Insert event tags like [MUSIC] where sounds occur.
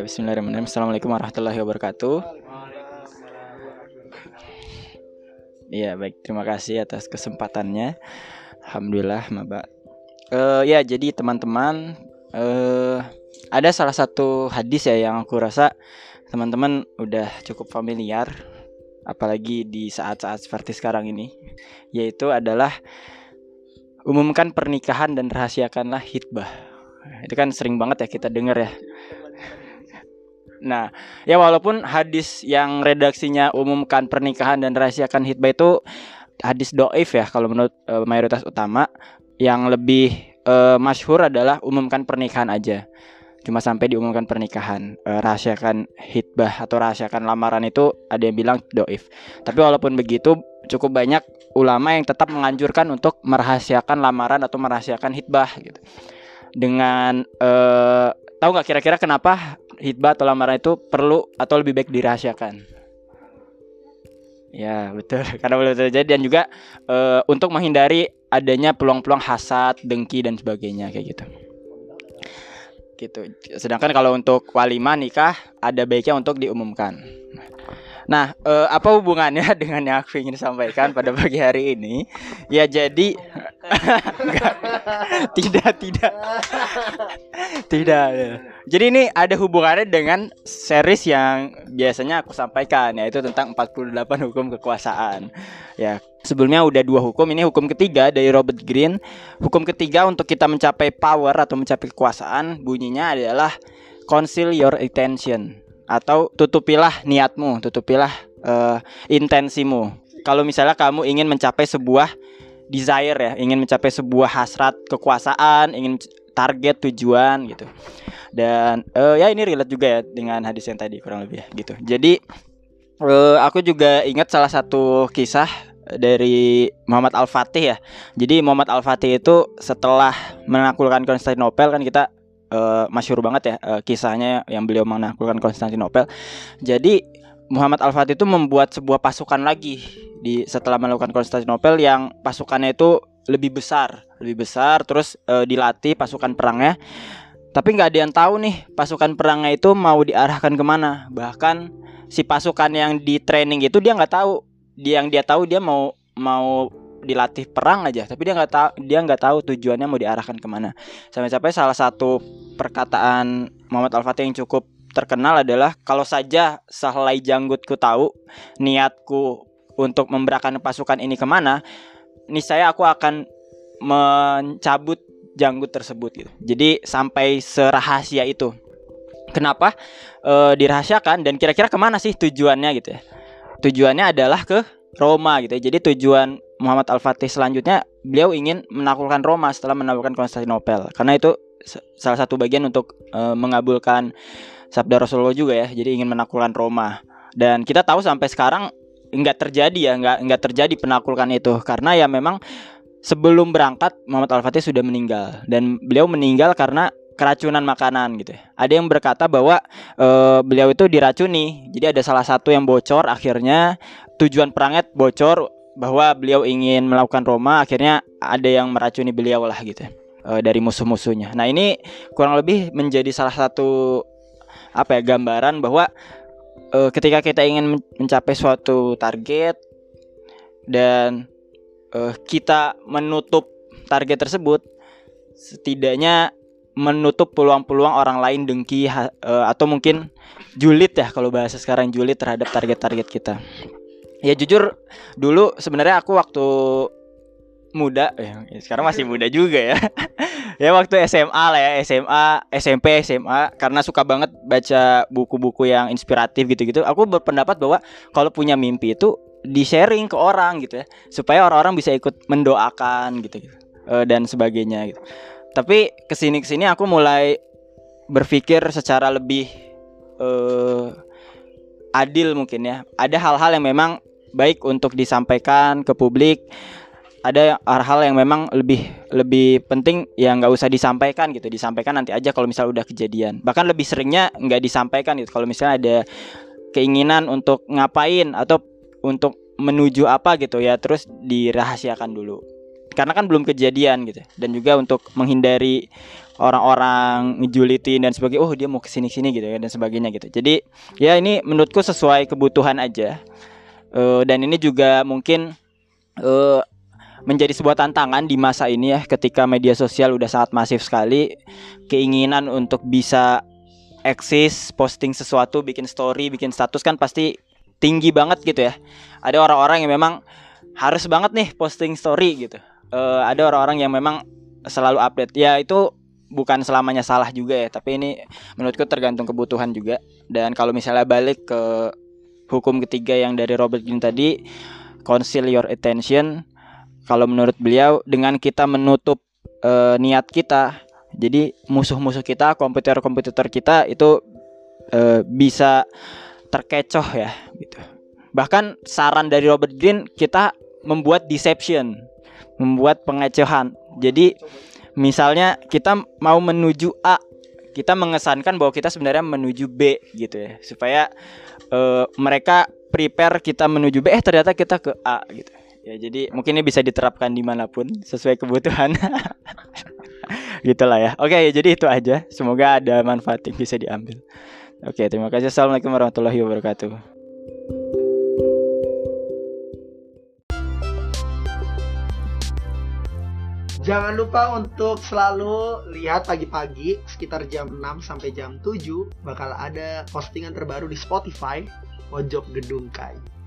Ya Bismillahirrahmanirrahim. Assalamualaikum warahmatullahi wabarakatuh. Iya baik. Terima kasih atas kesempatannya. Alhamdulillah Mbak uh, Ya jadi teman-teman uh, Ada salah satu hadis ya yang aku rasa Teman-teman udah cukup familiar Apalagi di saat-saat seperti sekarang ini Yaitu adalah Umumkan pernikahan dan rahasiakanlah hitbah Itu kan sering banget ya kita dengar ya Nah, ya walaupun hadis yang redaksinya umumkan pernikahan dan rahasiakan hitbah itu hadis doif ya kalau menurut e, mayoritas utama yang lebih e, masyhur adalah umumkan pernikahan aja. Cuma sampai diumumkan pernikahan, e, rahasiakan hitbah atau rahasiakan lamaran itu ada yang bilang doif. Tapi walaupun begitu cukup banyak ulama yang tetap menganjurkan untuk merahasiakan lamaran atau merahasiakan hitbah gitu. Dengan e, tahu nggak kira-kira kenapa hitbah atau lamaran itu perlu atau lebih baik dirahasiakan. Ya betul [LAUGHS] karena boleh terjadi dan juga e, untuk menghindari adanya peluang-peluang hasad, dengki dan sebagainya kayak gitu. Gitu. Sedangkan kalau untuk walimah nikah ada baiknya untuk diumumkan. Nah, eh, apa hubungannya [LAUGHS] dengan yang aku ingin sampaikan pada pagi hari ini? Ya jadi tidak tidak tidak. Ya. Jadi ini ada hubungannya dengan series yang biasanya aku sampaikan yaitu tentang 48 hukum kekuasaan. Ya, sebelumnya udah dua hukum, ini hukum ketiga dari Robert Greene. Hukum ketiga untuk kita mencapai power atau mencapai kekuasaan bunyinya adalah conceal your attention atau tutupilah niatmu, tutupilah uh, intensimu. Kalau misalnya kamu ingin mencapai sebuah desire ya, ingin mencapai sebuah hasrat kekuasaan, ingin target tujuan gitu. Dan uh, ya ini relate juga ya dengan hadis yang tadi kurang lebih ya, gitu. Jadi uh, aku juga ingat salah satu kisah dari Muhammad Al-Fatih ya. Jadi Muhammad Al-Fatih itu setelah menaklukkan Konstantinopel kan kita uh, masyur banget ya uh, kisahnya yang beliau menaklukkan Konstantinopel. Jadi Muhammad Al-Fatih itu membuat sebuah pasukan lagi di setelah melakukan Konstantinopel yang pasukannya itu lebih besar, lebih besar terus uh, dilatih pasukan perangnya. Tapi nggak ada yang tahu nih pasukan perangnya itu mau diarahkan ke mana. Bahkan si pasukan yang di training itu dia nggak tahu. Dia yang dia tahu dia mau mau dilatih perang aja tapi dia nggak tahu dia nggak tahu tujuannya mau diarahkan ke mana sampai-sampai salah satu perkataan Muhammad Al Fatih yang cukup terkenal adalah kalau saja sehelai janggutku tahu niatku untuk memberakan pasukan ini ke mana nih saya aku akan mencabut janggut tersebut gitu jadi sampai serahasia itu kenapa e, dirahasiakan dan kira-kira ke mana sih tujuannya gitu ya tujuannya adalah ke Roma gitu ya. Jadi tujuan Muhammad Al-Fatih selanjutnya beliau ingin menaklukkan Roma setelah menaklukkan Konstantinopel. Karena itu salah satu bagian untuk e, mengabulkan sabda Rasulullah juga ya. Jadi ingin menaklukkan Roma. Dan kita tahu sampai sekarang nggak terjadi ya, nggak nggak terjadi penaklukan itu karena ya memang sebelum berangkat Muhammad Al-Fatih sudah meninggal dan beliau meninggal karena keracunan makanan gitu. Ya. Ada yang berkata bahwa e, beliau itu diracuni. Jadi ada salah satu yang bocor akhirnya tujuan perangnya bocor bahwa beliau ingin melakukan Roma akhirnya ada yang meracuni beliau lah gitu uh, dari musuh-musuhnya. Nah ini kurang lebih menjadi salah satu apa ya gambaran bahwa uh, ketika kita ingin mencapai suatu target dan uh, kita menutup target tersebut setidaknya menutup peluang-peluang orang lain dengki uh, atau mungkin julid ya kalau bahasa sekarang julid terhadap target-target kita. Ya jujur dulu sebenarnya aku waktu muda. Ya, sekarang masih muda juga ya. [LAUGHS] Ya waktu SMA lah ya SMA SMP SMA karena suka banget baca buku-buku yang inspiratif gitu-gitu. Aku berpendapat bahwa kalau punya mimpi itu di sharing ke orang gitu ya. Supaya orang-orang bisa ikut mendoakan gitu, gitu e, dan sebagainya gitu. Tapi ke sini ke sini aku mulai berpikir secara lebih uh, adil mungkin ya. Ada hal-hal yang memang baik untuk disampaikan ke publik ada hal-hal yang memang lebih lebih penting yang nggak usah disampaikan gitu. Disampaikan nanti aja kalau misalnya udah kejadian. Bahkan lebih seringnya nggak disampaikan gitu. Kalau misalnya ada keinginan untuk ngapain atau untuk menuju apa gitu ya terus dirahasiakan dulu. Karena kan belum kejadian gitu. Dan juga untuk menghindari orang-orang ngejulitin dan sebagainya oh dia mau ke sini sini gitu ya dan sebagainya gitu. Jadi ya ini menurutku sesuai kebutuhan aja. Uh, dan ini juga mungkin uh, menjadi sebuah tantangan di masa ini ya ketika media sosial udah sangat masif sekali. Keinginan untuk bisa eksis posting sesuatu bikin story bikin status kan pasti tinggi banget gitu ya. Ada orang-orang yang memang harus banget nih posting story gitu. Uh, ada orang-orang yang memang selalu update. Ya itu bukan selamanya salah juga ya tapi ini menurutku tergantung kebutuhan juga. Dan kalau misalnya balik ke hukum ketiga yang dari Robert Greene tadi conceal your attention kalau menurut beliau dengan kita menutup uh, niat kita jadi musuh-musuh kita komputer-komputer kita itu uh, bisa terkecoh ya gitu. Bahkan saran dari Robert Greene kita membuat deception membuat pengecohan. Jadi misalnya kita mau menuju A kita mengesankan bahwa kita sebenarnya menuju B gitu ya. Supaya uh, mereka prepare kita menuju B eh ternyata kita ke A gitu ya jadi mungkin ini bisa diterapkan di mana pun sesuai kebutuhan. [LAUGHS] Gitulah ya. Oke jadi itu aja. Semoga ada manfaat yang bisa diambil. Oke terima kasih. Assalamualaikum warahmatullahi wabarakatuh. Jangan lupa untuk selalu lihat pagi-pagi sekitar jam 6 sampai jam 7 bakal ada postingan terbaru di Spotify Pojok Gedung Kai.